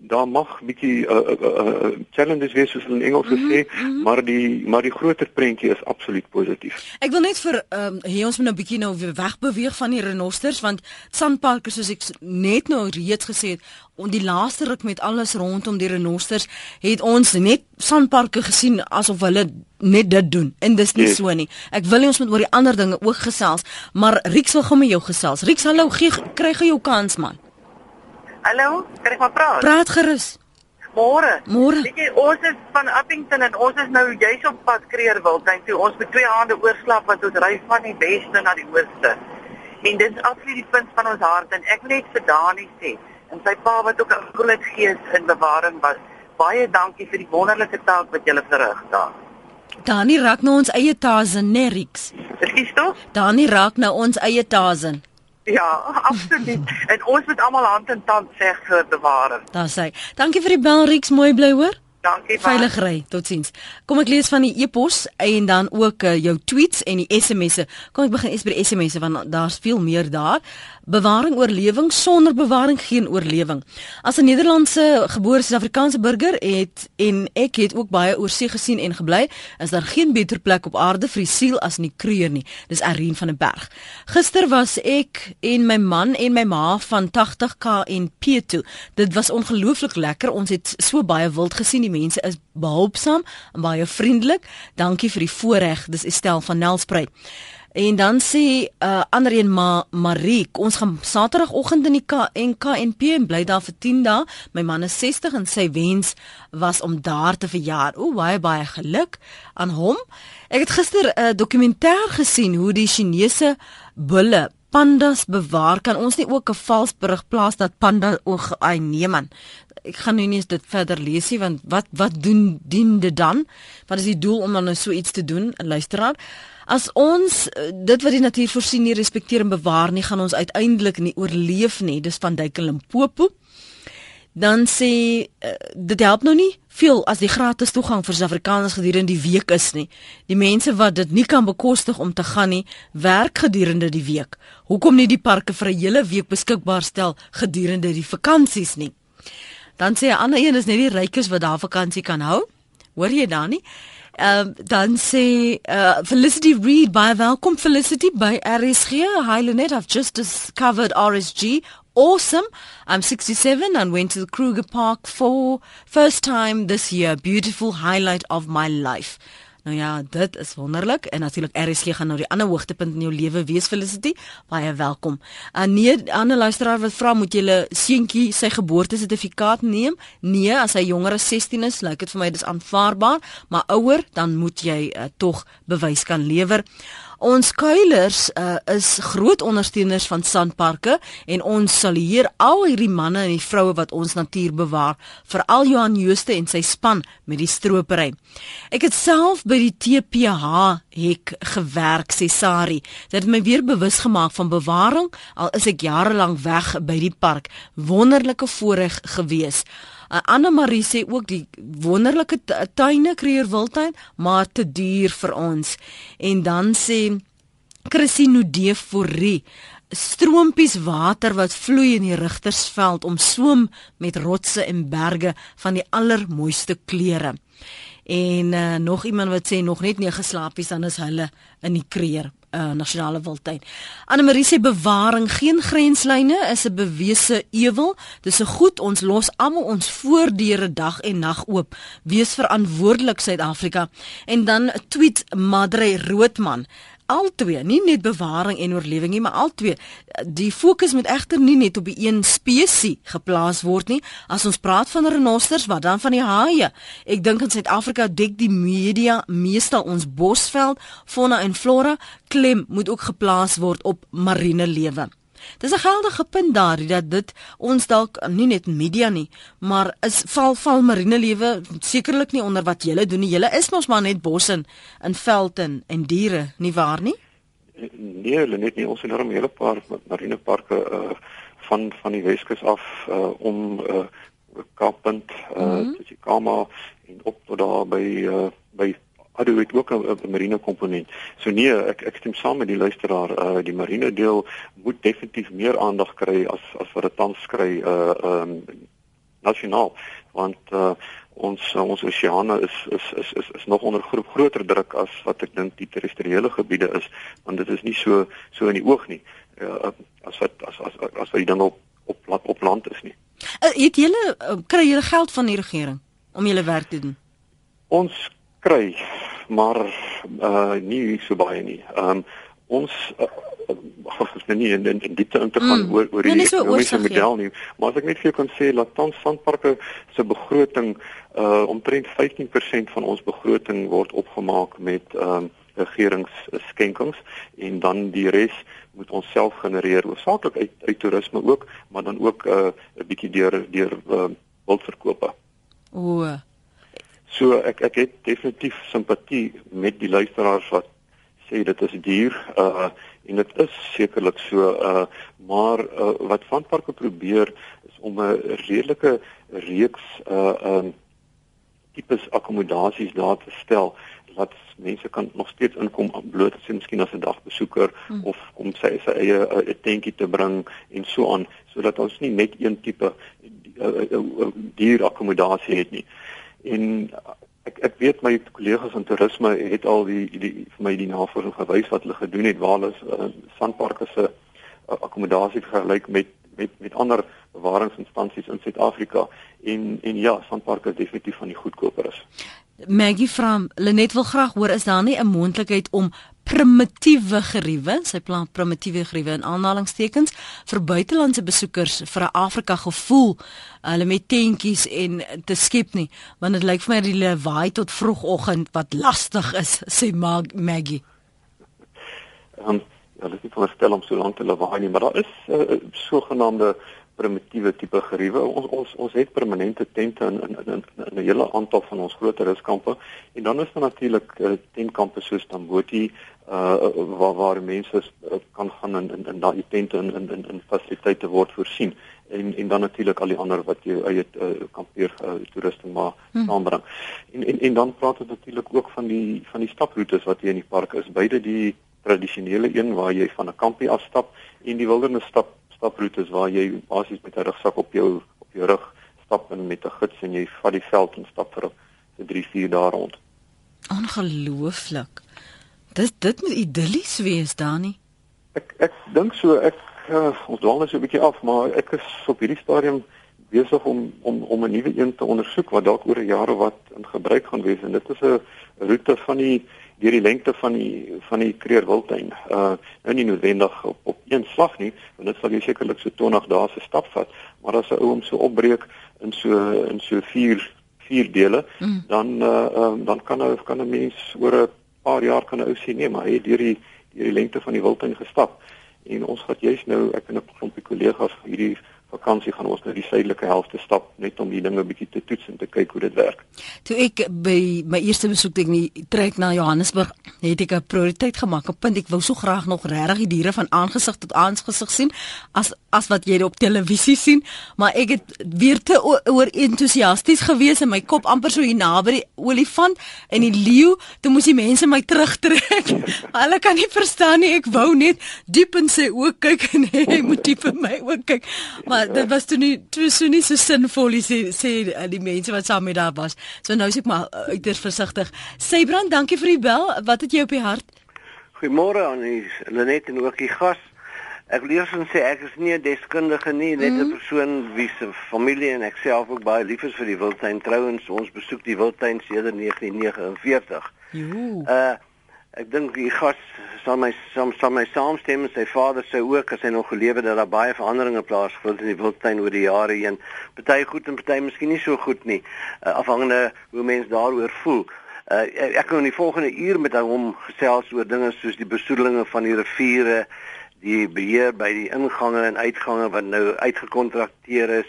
daar mag bietjie 'n uh, uh, uh, challenges wees soos in Engels gesê, mm -hmm. maar die maar die groter prentjie is absoluut positief. Ek wil net vir ehm um, hier ons moet nou bietjie nou weer wegbeweeg van die renosters want sandparke soos ek net nou reeds gesê het, om die laaste ruk met alles rondom die renosters het ons net sandparke gesien asof hulle net dit doen en dis nie yes. so nie. Ek wil nie ons moet oor die ander dinge ook gesels, maar Rix wil gou met jou gesels. Rix, hallo, gee kry jy jou kans man? Hallo, kan ek maar praat? Praat gerus. Môre. Môre. Weet jy, ons is van Appington en ons is nou juis op pad Kreerwiltuin toe. Ons met twee hande oorslap wat ons ry van die weste na die ooste. En dit is absoluut die punt van ons hart en ek wil net vir Dani sê en sy pa wat ook 'n groot gees in bewaring was. Baie dankie vir die wonderlike taak wat julle verrig daar. Dani raak nou ons eie tazen, Nerix. Ekskuus tog? Dani raak nou ons eie tazen. Ja, absoluut. en ons moet almal hand in tand sê vir bewaring. Daar sê. Dankie vir die bel Rix, mooi bly hoor. Dankie. Veilig ry. Totsiens. Kom ek lees van die e-pos en dan ook uh, jou tweets en die SMS'e. Kom ek begin eers by die SMS'e want daar's veel meer daar. Bewaring oorlewing sonder bewaring geen oorlewing. As 'n Nederlandse gebore Suid-Afrikaanse burger het en ek het ook baie oorsee gesien en gebly, is daar geen beter plek op aarde vir die siel as in die Kruger nie. Dis Arien van 'n berg. Gister was ek en my man en my ma van 80k en P2. Dit was ongelooflik lekker. Ons het so baie wild gesien. Die mense is behulpsaam en baie vriendelik. Dankie vir die voorreg. Dis Estel van Nelspruit. En dan sê uh ander een ma Marie, ons gaan Saterdagoggend in die KNKNP en bly daar vir 10 dae. My man is 60 en sy wens was om daar te verjaar. O, baie baie geluk aan hom. Ek het gister 'n uh, dokumentêr gesien hoe die Chinese bulle pandas bewaar. Kan ons nie ook 'n vals berig plaas dat panda oog ai nee man. Ek gaan nou nie eens dit verder lees nie want wat wat doen dien dit dan? Wat is die doel om dan nou so iets te doen? Luisteraar As ons eh, dit wat die natuur voorsien nie respekteer en bewaar nie, gaan ons uiteindelik nie oorleef nie. Dis van Duik en Limpopo. Dan sê uh, dit help nou nie veel as die gratis toegang vir Suid-Afrikaners gedurende die week is nie. Die mense wat dit nie kan bekostig om te gaan nie, werk gedurende die week. Hoekom nie die parke vir 'n hele week beskikbaar stel gedurende die vakansies nie? Dan sê 'n ander een is net die rykes wat daar vakansie kan hou. Hoor jy dan nie? Uh, dan sê uh, Felicity Reed by welkom Felicity by RSG. Hi Lenet, I've just discovered RSG. Awesome. I'm 67 and went to the Kruger Park for first time this year. Beautiful highlight of my life. Nou ja, dit is wonderlik en natuurlik RSG gaan nou die ander hoogtepunt in jou lewe wees Felicity. Baie welkom. En nee, ander luisteraar wat vra moet jy 'n seentjie sy geboortesertifikaat neem? Nee, as hy jonger as 16 is, lyk dit vir my dis aanvaarbaar, maar ouer dan moet jy uh, tog bewys kan lewer. Ons kuilers uh, is groot ondersteuners van sandparke en ons sal hier al hierdie manne en die vroue wat ons natuur bewaar, veral Johan Jooste en sy span met die stropery. Ek het self by die TPH hek gewerk, sê Sari. Dit het my weer bewus gemaak van bewaring al is ek jare lank weg by die park. Wonderlike voorreg gewees. Uh, Anna Marie sê ook die wonderlike tuine kreer wildtuin, maar te duur vir ons. En dan sê Christine Deforie stroompies water wat vloei in die Rigtersveld om swem met rotse en berge van die allermooiste kleure. En uh, nog iemand wat sê nog net 9 slaapies dan is hulle in die kreer uh, nasionale wildtuin. Anne Marie sê bewaring geen grenslyne is 'n bewese ewel. Dis 'n goed ons los almal ons voordeure dag en nag oop. Wees verantwoordelik Suid-Afrika. En dan tweet Madre Roodman al twee, nie net bewaring en oorlewing nie, maar al twee. Die fokus moet egter nie net op die een spesies geplaas word nie. As ons praat van renosters, wat dan van die haie? Ek dink in Suid-Afrika dek die media meestal ons bosveld, fauna en flora, klem moet ook geplaas word op marine lewe. Dis 'n geldige punt daar dat dit ons dalk nie net media nie, maar is val val marine lewe sekerlik nie onder wat julle doen nie. Julle is mos maar net bos en in veld en, en diere, nie waar nie? Nee, hulle net nie ons enorm hele paar marine parke uh van van die Weskus af uh om uh Kaappunt uh mm -hmm. Tsikama en op tot daar by uh by Ado het ook 'n marine komponent. So nee, ek ek stem saam met die luisteraar, uh die marine deel moet definitief meer aandag kry as as wat dit tans kry uh um nasionaal want uh ons uh, ons oseane is, is is is is nog onder groep groter druk as wat ek dink die terrestriële gebiede is want dit is nie so so in die oog nie uh, as wat as as as wat die ding op op op land is nie. Uh, het julle uh, kry julle geld van die regering om julle werk te doen? Ons kry maar uh nie so baie nie. Um ons uh, nie in in, in diepte in te gaan mm. oor oor nee, die ekonomiese model nie, maar as ek net vir jou kan sê dat tans sandparke se begroting uh omtrent 15% van ons begroting word opgemaak met um regeringsskenkings en dan die res moet ons self genereer hoofsaaklik uit uit toerisme ook maar dan ook 'n uh, 'n bietjie deur deur uh, wildverkope. O, So ek ek het definitief simpatie met die luisteraars wat sê dit is duur uh en dit is sekerlik so uh maar uh, wat van parke probeer is om 'n redelike reeks uh um tipes akkommodasies daar te stel wat mense kan nog steeds inkom bloot as jy miskien as 'n dagbesoeker hmm. of om sy sy eie 'n uh, tentjie te bring en so aan sodat ons nie net een tipe uh, uh, uh, duur akkommodasie het nie en ek ek weet my kollegas in toerisme het al die die vir my die navorsing gewys wat hulle gedoen het waar hulle uh, sandparke se uh, akkommodasie vergelyk met met met ander bewaringsinstansies in Suid-Afrika en en ja sandparke is definitief van die goedkoper is. Maggie from Lenet wil graag hoor is daar nie 'n moontlikheid om primitiewe geriewe, sy plant primitiewe geriewe in aanhalingstekens vir buitelandse besoekers vir 'n Afrika gevoel hulle met tentjies en te skep nie, want dit lyk vir my hulle waai tot vroegoggend wat lastig is, sê Mag Maggie. Um, ja, dit is nie veronderstel om so lank te lawaai nie, maar daar is 'n uh, sogenaamde primitiewe tipe geriewe. Ons ons ons het permanente tente in in in, in 'n hele aantal van ons groter ruskampe en dan is daar natuurlik uh, tentkampe soos Tamboti uh waar waar mense uh, kan gaan in in, in daai tente in in in, in fasiliteite word voorsien en en dan natuurlik al die ander wat jy eie uh, kampeer uh, toerusting maar hmm. aanbring. En, en en dan praat ons natuurlik ook van die van die staproetes wat hier in die park is. Beide die tradisionele een waar jy van 'n kampie afstap en die wildernis stap staproetes waar jy basies met 'n rugsak op jou op jou rug stap en met 'n gids en jy vat die veld en stap vir vir 3 4 dae rond. Ongelooflik. Dit dit moet idillies wees, Dani. Ek ek dink so ek uh, ons dwaal net so 'n bietjie af, maar ek is op hierdie stadium besig om om om 'n nuwe een te ondersoek wat dalk oor 'n jaar of wat in gebruik gaan wees en dit is 'n roete van die deur die lengte van die van die Kreer Wildtuin. Uh nou nie noodwendig op op een slag nie, want dit sal jy sekerlik so 20 dae se stap vat, maar as 'n ou hom so opbreek in so in so 4 vier dele, mm. dan uh um, dan kan ou kan 'n mens oor 'n paar jaar kan 'n ou sien nee, maar hy het deur die deur die lengte van die Wildtuin gestap. En ons gaan juist nou ek en 'n klompie kollegas hierdie vakansie gaan ons na die suidelike helfte stap net om die dinge bietjie te toets en te kyk hoe dit werk. Toe ek by my eerste besoek ding nie trek na Johannesburg, het ek 'n prioriteit gemaak. Op punt ek wou so graag nog regtig die diere van aangesig tot aangesig sien as as wat jy op televisie sien, maar ek het weer te oor entoesiasties gewees en my kop amper so hier naby die olifant en die leeu, toe moes die mense my terugtrek. Hulle kan nie verstaan nie, ek wou net diep in sy oë kyk en hy moet diep in my oë kyk. Maar maar dit was toe nie toe so nie so sinvol nie sê sê uh, die mense wat saam met daar was. So nou is ek maar uh, uiters versigtig. Sê Brand, dankie vir die bel. Wat het jy op die hart? Goeiemôre aan die Lenet en ook die gas. Ek wil eers sê ek is nie 'n deskundige nie, net 'n mm -hmm. persoon wie se familie en ek self ook baie lief is vir die wildtuin. Trouwens, ons besoek die wildtuin sedert 1949. Jo. Uh ek dink die gas sal my sal, sal my saamstem en sy vader sê ook as hy nog gelewe dat daar baie veranderinge plaasgevind in die wildtuin oor die jare heen. Party goed en party miskien nie so goed nie, uh, afhangende hoe mense daaroor voel. Uh, ek kan in die volgende uur met hom gesels oor dinge soos die besoedelinge van die riviere, die beheer by die ingange en uitgange wat nou uitgekontrakteer is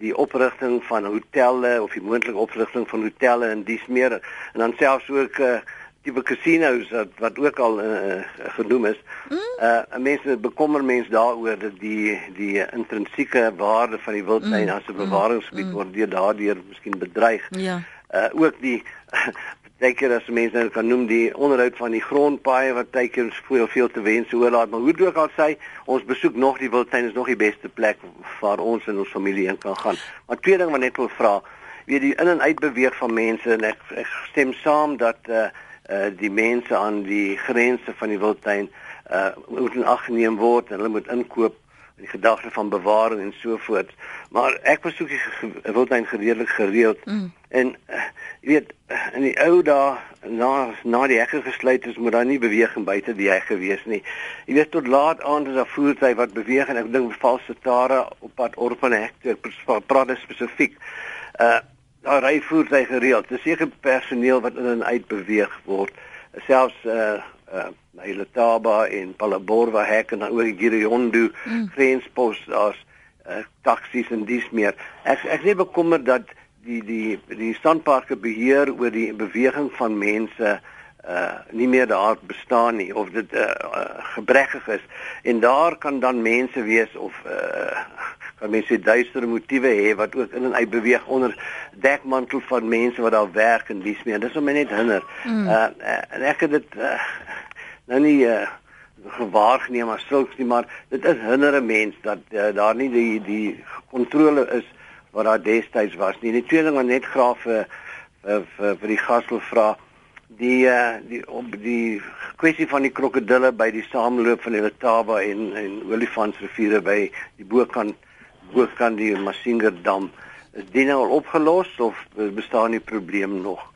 die oprigting van hotelle of die moontlike oprigting van hotelle en dis meer en dan selfs ook uh, tipe casinos wat wat ook al uh, genoem is. Mm. Uh mense bekommer mense daaroor dat die die intrinsieke waarde van die wildtuin mm. as 'n bewaringsgebied mm. word deur daardeur miskien bedreig. Ja. Uh ook die teiker as mense nou kan noem die onderhoud van die grondpaaie wat teiker veel veel te wense oorlaat, maar hoe dit ook al sê, ons besoek nog die wildtuin is nog die beste plek waar ons en ons familie in kan gaan. Maar twee dinge wat net wil vra, weet die in en uit beweeg van mense en ek, ek stem saam dat uh uh die mense aan die grense van die wildtuin uh moet in ag geneem word en hulle moet inkoop in die gedagte van bewaring en so voort. Maar ek besoek die wildtuin gereedelik gereeld mm. en uh, jy weet in die ou dae na na die hekke gesluit is moet daar nie beweging buite die hek gewees nie. Jy weet tot laat aand is daar voertuie wat beweeg en ek dink valse tare op pad Orphan Hector praat spesifiek. Uh daar ry voertuie gereeld. Dis seker personeel wat in en uit beweeg word. Selfs uh uh na Taba en Palaborwa hek en dan ook Giriondo mm. grenspos as uh taksies en dis meer. Ek ek is bekommer dat die die die standparke beheer oor die beweging van mense uh nie meer daar bestaan nie of dit uh, uh gebrekkig is en daar kan dan mense wees of uh kan mense duistere motiewe hê wat ook in en uit beweeg onder dekmantel van mense wat daar werk en dis meer. Dis om my net hinder. Mm. Uh, en ek het dit uh, nou nie uh, gewaar geneem as sulks nie, maar dit is hinder 'n mens dat uh, daar nie die die kontrole is wat daar destyds was nie. Die tweede ding wat net graaf vir vir, vir, vir die gas wil vra die uh, die op die kwessie van die krokodille by die sameloop van die Letaba en en Olifantsriviere by die bokant bokant die Masinga dam is dit nou opgelos of bestaan die probleem nog?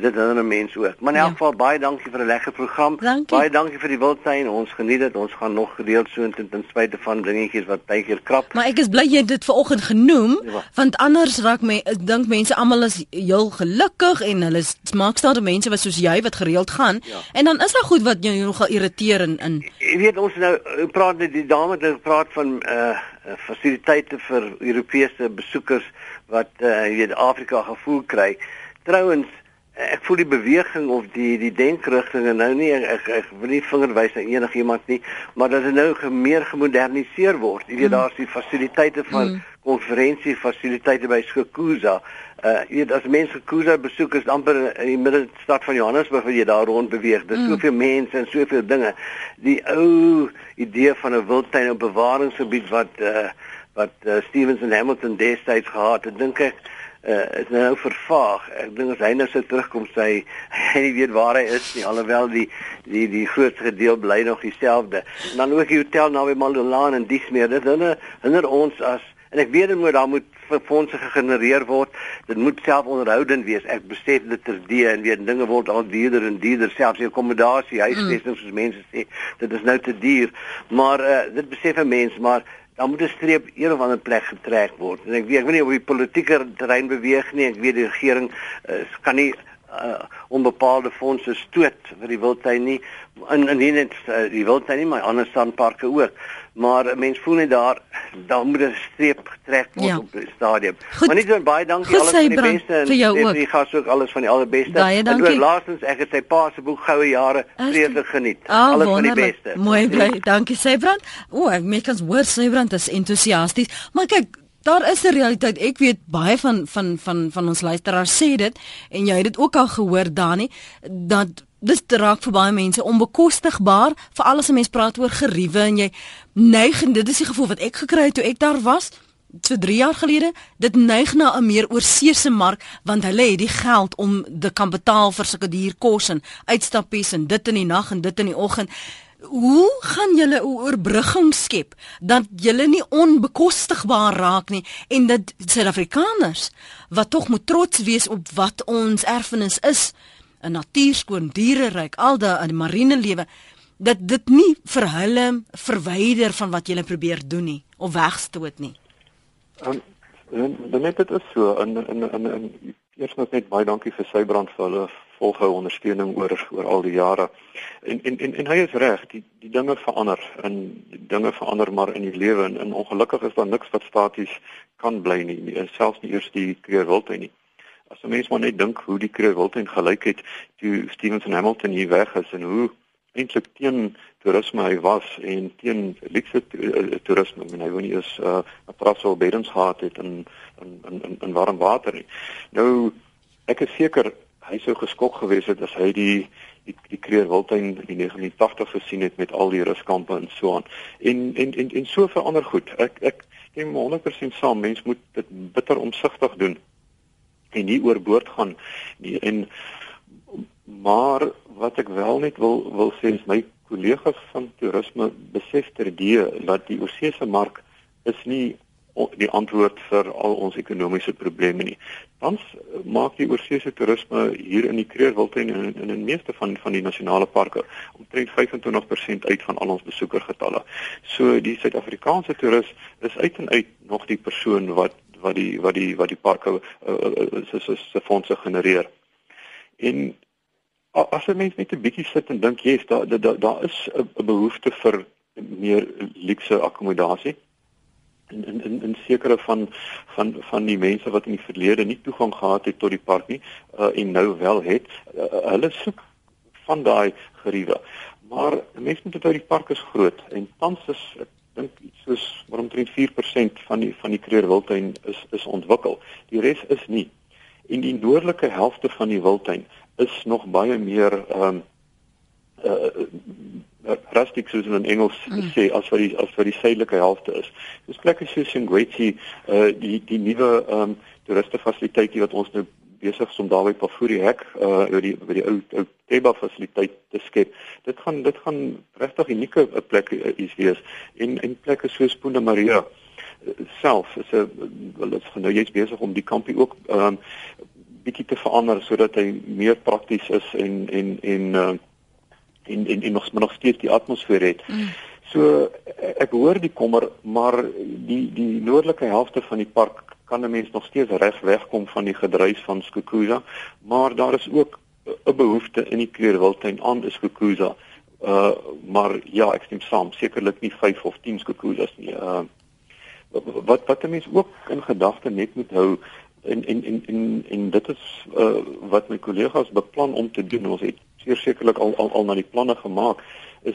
Dit herinner mense ook. Maar in elk Ja. geval baie dankie vir 'n lekker program. Dankie. Baie dankie vir die wildtuin. Ons geniet dit. Ons gaan nog gereeld so intoe ten spyte van dingetjies wat tydjie krap. Maar ek is bly jy het dit vanoggend genoem Ja. want anders raak my ek dink mense almal is heel gelukkig en hulle is smaakstelde mense wat soos jy wat gereeld gaan Ja. en dan is daar goed wat jou nogal irriteer in in Jy weet ons nou eh, praat net die dame het nou gepraat van uh fasiliteite vir Europese besoekers wat uh jy weet Afrika gevoel kry. Trouwens eh, ek voel die beweging of die die denkrigtinge nou nie ek, ek, ek wil nie vinger wys na enigiemand nie, maar dat dit nou meer gemoderniseer word. Jy weet mm. daar's die fasiliteite van mm. konferensie fasiliteite by Skokuza. Uh jy weet as mense Skokuza besoek is amper in die middestad van Johannesburg waar jy daar rond beweeg. Daar's mm. soveel mense en soveel dinge. Die ou idee van 'n wildtuin op bewaringsgebied wat uh wat uh, Stevens en Hamilton destyds gehad het, dink ek uh, is nou vervaag. Ek dink as hy nou sou terugkom sy hy nie weet waar hy is nie alhoewel die die die grootste deel bly nog dieselfde. En dan ook die hotel naby Malolaan en dis meer. Dit hinder, hinder ons as en ek weet dit moet daar moet fondse gegenereer word. Dit moet selfonderhoudend wees. Ek besef dit terdee en weet dinge word al duurder en duurder selfs die akkommodasie, huisvesting soos mense sê, dit is nou te duur. Maar uh, dit besef 'n mens, maar dan moet 'n streep een of ander plek getrek word. En ek weet ek weet nie of die politieke terrein beweeg nie. Ek weet die regering uh, kan nie uh, onbepaalde fondse stoot vir die wildtuin nie. In in nie net uh, die wildtuin nie, maar ander sandparke ook. Maar 'n mens voel net daar daar moet 'n streep getrek word Ja. op die stadium. Goed. Maar nie doen baie dankie Goed, alles van die Sybrand, beste en vir die gas ook alles van die allerbeste. En dankie. ook laastens ek het sy pa se boek Goue Jare vreeslik geniet. Ah, alles van die wonderlik. beste. Mooi bly. Dankie Sybrand. O, ek merk ons hoor Sybrand is entoesiasties. Maar kyk, daar is 'n realiteit. Ek weet baie van van van van ons luisteraars sê dit en jy het dit ook al gehoor Dani dat dis te raak vir baie mense onbekostigbaar veral as 'n mens praat oor geriewe en jy neig en dit is die gevoel wat ek gekry het toe ek daar was so 3 jaar gelede dit neig na 'n meer oorseese mark want hulle het die geld om dit kan betaal vir sulke duur kos en uitstappies en dit in die nag en dit in die oggend Hoe gaan julle 'n oorbrugging skep dat julle nie onbekostigbaar raak nie en dat Suid-Afrikaners wat tog moet trots wees op wat ons erfenis is, 'n natuurskoon diereryk, al daai marine lewe, dat dit nie vir hulle verwyder van wat julle probeer doen nie of wegstoot nie. Um, dan net dit is so in in in in eers nog net baie dankie vir sy brand vir hulle volgehou ondersteuning oor oor al die jare. En en en, en hy is reg, die die dinge verander en dinge verander maar in die lewe en, en ongelukkig is daar niks wat staties kan bly nie, nie selfs nie eers die kreerwildtuin nie. As 'n mens maar net dink hoe die kreerwildtuin gelyk het toe Stevens en Hamilton hier weg is en hoe eintlik teen toerisme hy was en teen luxe to- toerisme en hy wou nie eens uh, 'n prassel beddens gehad het in in in, in warm water nie. Nou ek is seker hy sou geskok gewees het as hy die die die Kreer Wildtuin in die 1980 gesien het met al die ruskampe en so aan. En en en en so verander goed. Ek ek stem 100% saam. Mens moet dit bitter omsigtig doen en nie oorboord gaan nie. En maar wat ek wel net wil wil sê is my kollegas van toerisme besef terdee dat die oorsese mark is nie die antwoord vir al ons ekonomiese probleme nie. Tans eh, maak die oorsese toerisme hier in die Kreerwildtuin en in die meeste van van die nasionale parke omtrent 25% uit van al ons besoekergetalle. So die Suid-Afrikaanse toerist is uit en uit nog die persoon wat wat die wat die wat die parke uh, uh, se se se fondse genereer. En as 'n mens net 'n bietjie sit en dink, jy's daar daar daar- daar is 'n behoefte vir meer luukse akkommodasie in in in in sekere van van van die mense wat in die verlede nie toegang gehad het tot die park nie uh, en nou wel het uh, hulle soek van daai geriewe. Maar 'n mens moet onthou die park is groot en tans is ek dink iets soos maar omtrent 4% van die van die Kreer Wildtuin is is ontwikkel. Die res is nie. En die noordelike helfte van die wildtuin is nog baie meer ehm um, uh, rustic soos in Engels mm. sê as wat die as wat die suidelike helfte is. Dis plekke soos Singwetsi, uh die die nuwe ehm um, toeristefasiliteitjie wat ons nou besig is om daar by Pafuri hek uh oor die by die ou ou Teba fasiliteit te skep. Dit gaan dit gaan regtig unieke uh, plekke uh, is wees en en plekke soos Punda Maria uh, self is 'n wel is nou jy's besig om die kampie ook ehm um, bietjie te verander sodat hy meer prakties is en en en uh, en en, en nog nog steeds die atmosfeer het. Mm. So ek hoor die kommer, maar die die noordelike helfte van die park kan 'n mens nog steeds reg wegkom van die gedruis van Skukuza, maar daar is ook 'n behoefte in die kleurwildtuin aan is Skukuza. Uh maar ja, ek stem saam, sekerlik nie 5 of 10 Skukuzas nie. Uh wat wat 'n mens ook in gedagte net moet hou en en en en en dit is uh wat my kollegas beplan om te doen. Ons het sekerlik al al al na die planne gemaak is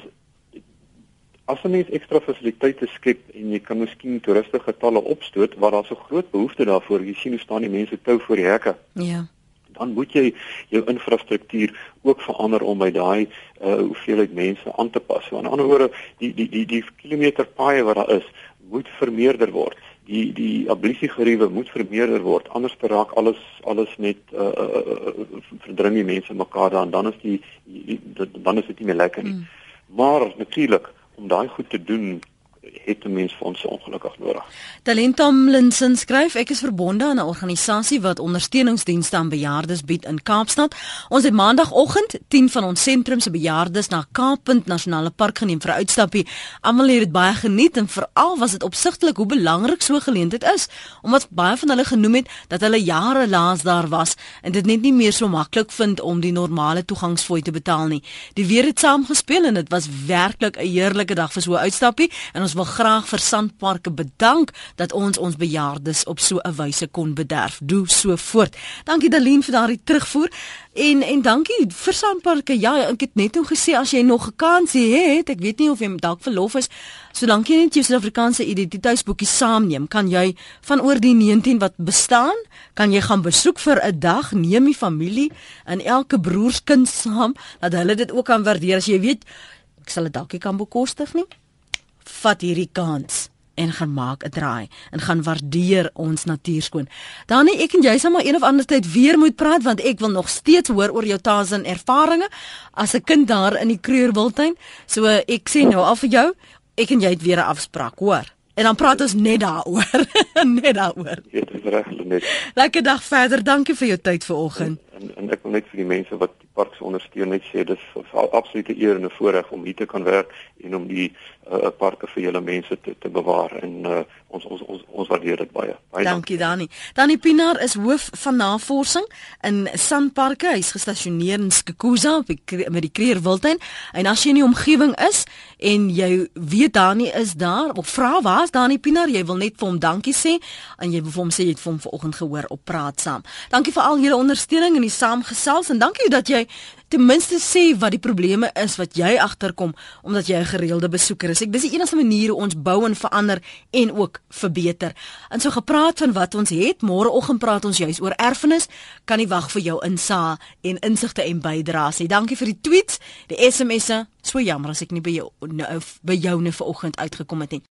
as 'n mens ekstra fasiliteite skep en jy kan miskien toeriste getalle opstoot waar daar so groot behoefte daarvoor, jy sien hoe staan die mense tou voor die hekke. Ja. Dan moet jy jou infrastruktuur ook verander om by daai uh hoeveelheid mense aan te pas. So aan ander woorde, die die die die kilometer paaie wat daar is, moet vermeerder word. Die die ablisiegeriewe moet vermeerder word. Anders raak alles alles net uh, uh, uh verdring die mense mekaar dan dan is die, die dan is dit nie meer lekker nie. Mm. Maar natuurlik om daai goed te doen het 'n mens fondse ongelukkig nodig. Talent Tomlinson skryf ek is verbonde aan 'n organisasie wat ondersteuningsdienste aan bejaardes bied in Kaapstad. Ons het maandagooggend 10 van ons sentrum se bejaardes na Kaappunt Nasionale Park geneem vir 'n uitstappie. Almal het dit baie geniet en veral was dit opsigtelik hoe belangrik so 'n geleentheid is, omdat baie van hulle genoem het dat hulle jare laas daar was en dit net nie meer so maklik vind om die normale toegangsfooi te betaal nie. Die weer het saamgespeel en dit was werklik 'n heerlike dag vir so 'n uitstappie en ons wil graag vir Sandparke bedank dat ons ons bejaardes op so 'n wyse kon bederf. Doe so voort. Dankie Daleen vir daardie terugvoer. En en dankie vir Sandparke. Ja, ek het net nou gesê as jy nog 'n kans het, ek weet nie of jy dalk verlof is, solank jy net jou Suid-Afrikaanse identiteitsboekie saamneem, kan jy van oor die 19 wat bestaan, kan jy gaan besoek vir 'n dag, neem die familie en elke broerskind saam, dat hulle dit ook kan waardeer as jy weet ek sal dit dalk nie kan bekostig nie vat hierdie kans en gaan maak 'n draai en gaan waardeer ons natuurskoon. Dan nie ek en jy sal maar een of ander tyd weer moet praat want ek wil nog steeds hoor oor jou Tarzan ervarings as 'n kind daar in die Kreurwiltuin. So ek sê nou al vir jou, ek en jy het weer 'n afspraak, hoor. En dan praat ons net daaroor. net daaroor. Dit is reg, net. Lekker dag verder. Dankie vir jou tyd vanoggend. En, en, en ek wil net vir die mense wat park se ondersteun net sê dis 'n absolute eer en 'n voorreg om hier te kan werk en om die uh, parke vir julle mense te te bewaar en uh, ons ons ons ons waardeer dit baie. Baie dankie Dani. Dani Pinaar is hoof van navorsing in Sanparke. Hy's gestasioneer in Skukuza met die Kreer Wildtuin. En as jy in die omgewing is en jy weet Dani is daar, of vra waar is Dani Pinaar? Jy wil net vir hom dankie sê en jy wil vir hom sê jy het vir hom vanoggend gehoor op praat saam. Dankie vir al julle ondersteuning en die saamgesels en dankie dat jy ten minste sê wat die probleme is wat jy agterkom omdat jy 'n gereelde besoeker is. Ek dis die enigste manier hoe ons bou en verander en ook verbeter. En so gepraat van wat ons het, môreoggend praat ons juis oor erfenis. Kan nie wag vir jou insa en insigte en bydraes nie. Dankie vir die tweets, die SMS'e. So jammer as ek nie by jou nou by jou ne vanoggend uitgekom het nie.